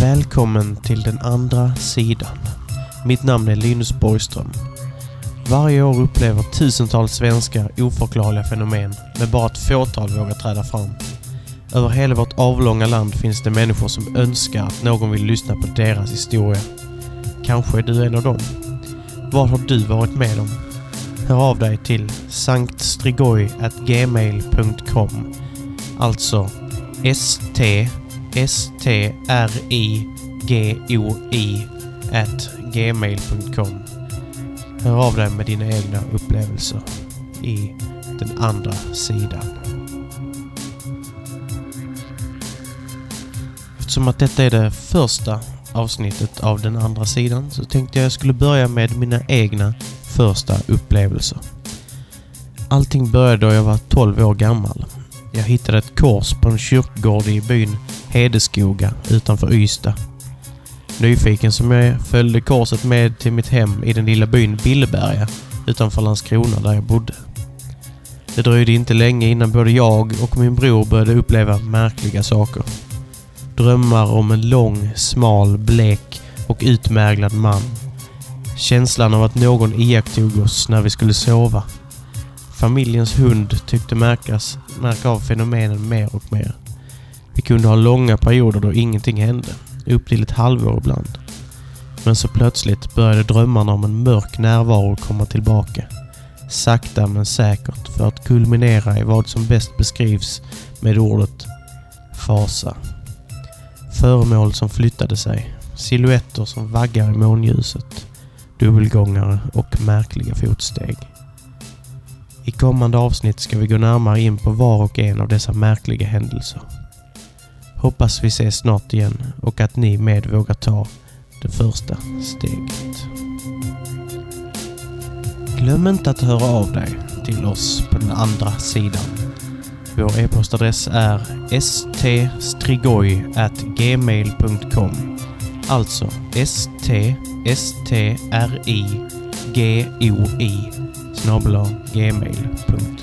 Välkommen till den andra sidan. Mitt namn är Linus Borgström. Varje år upplever tusentals svenskar oförklarliga fenomen, men bara ett fåtal vågar träda fram. Över hela vårt avlånga land finns det människor som önskar att någon vill lyssna på deras historia. Kanske är du en av dem. Vad har du varit med om? Hör av dig till sanktstrigoi.gmail.com Alltså st strigoi at gmail.com Hör av dig med dina egna upplevelser i den andra sidan. Eftersom att detta är det första avsnittet av den andra sidan så tänkte jag jag skulle börja med mina egna första upplevelser. Allting började då jag var 12 år gammal. Jag hittade ett kors på en kyrkogård i byn Hedeskoga utanför Ystad. Nyfiken som jag är följde korset med till mitt hem i den lilla byn Billeberga utanför Landskrona där jag bodde. Det dröjde inte länge innan både jag och min bror började uppleva märkliga saker. Drömmar om en lång, smal, blek och utmärglad man. Känslan av att någon iakttog oss när vi skulle sova. Familjens hund tyckte märkas, märka av fenomenen mer och mer. Vi kunde ha långa perioder då ingenting hände, upp till ett halvår ibland. Men så plötsligt började drömmarna om en mörk närvaro komma tillbaka. Sakta men säkert för att kulminera i vad som bäst beskrivs med ordet fasa. Föremål som flyttade sig, silhuetter som vaggar i månljuset, dubbelgångare och märkliga fotsteg. I kommande avsnitt ska vi gå närmare in på var och en av dessa märkliga händelser. Hoppas vi ses snart igen och att ni med vågar ta det första steget. Glöm inte att höra av dig till oss på den andra sidan. Vår e-postadress är ststrigoi.gmail.com Alltså ststrigoi snabel gmail.com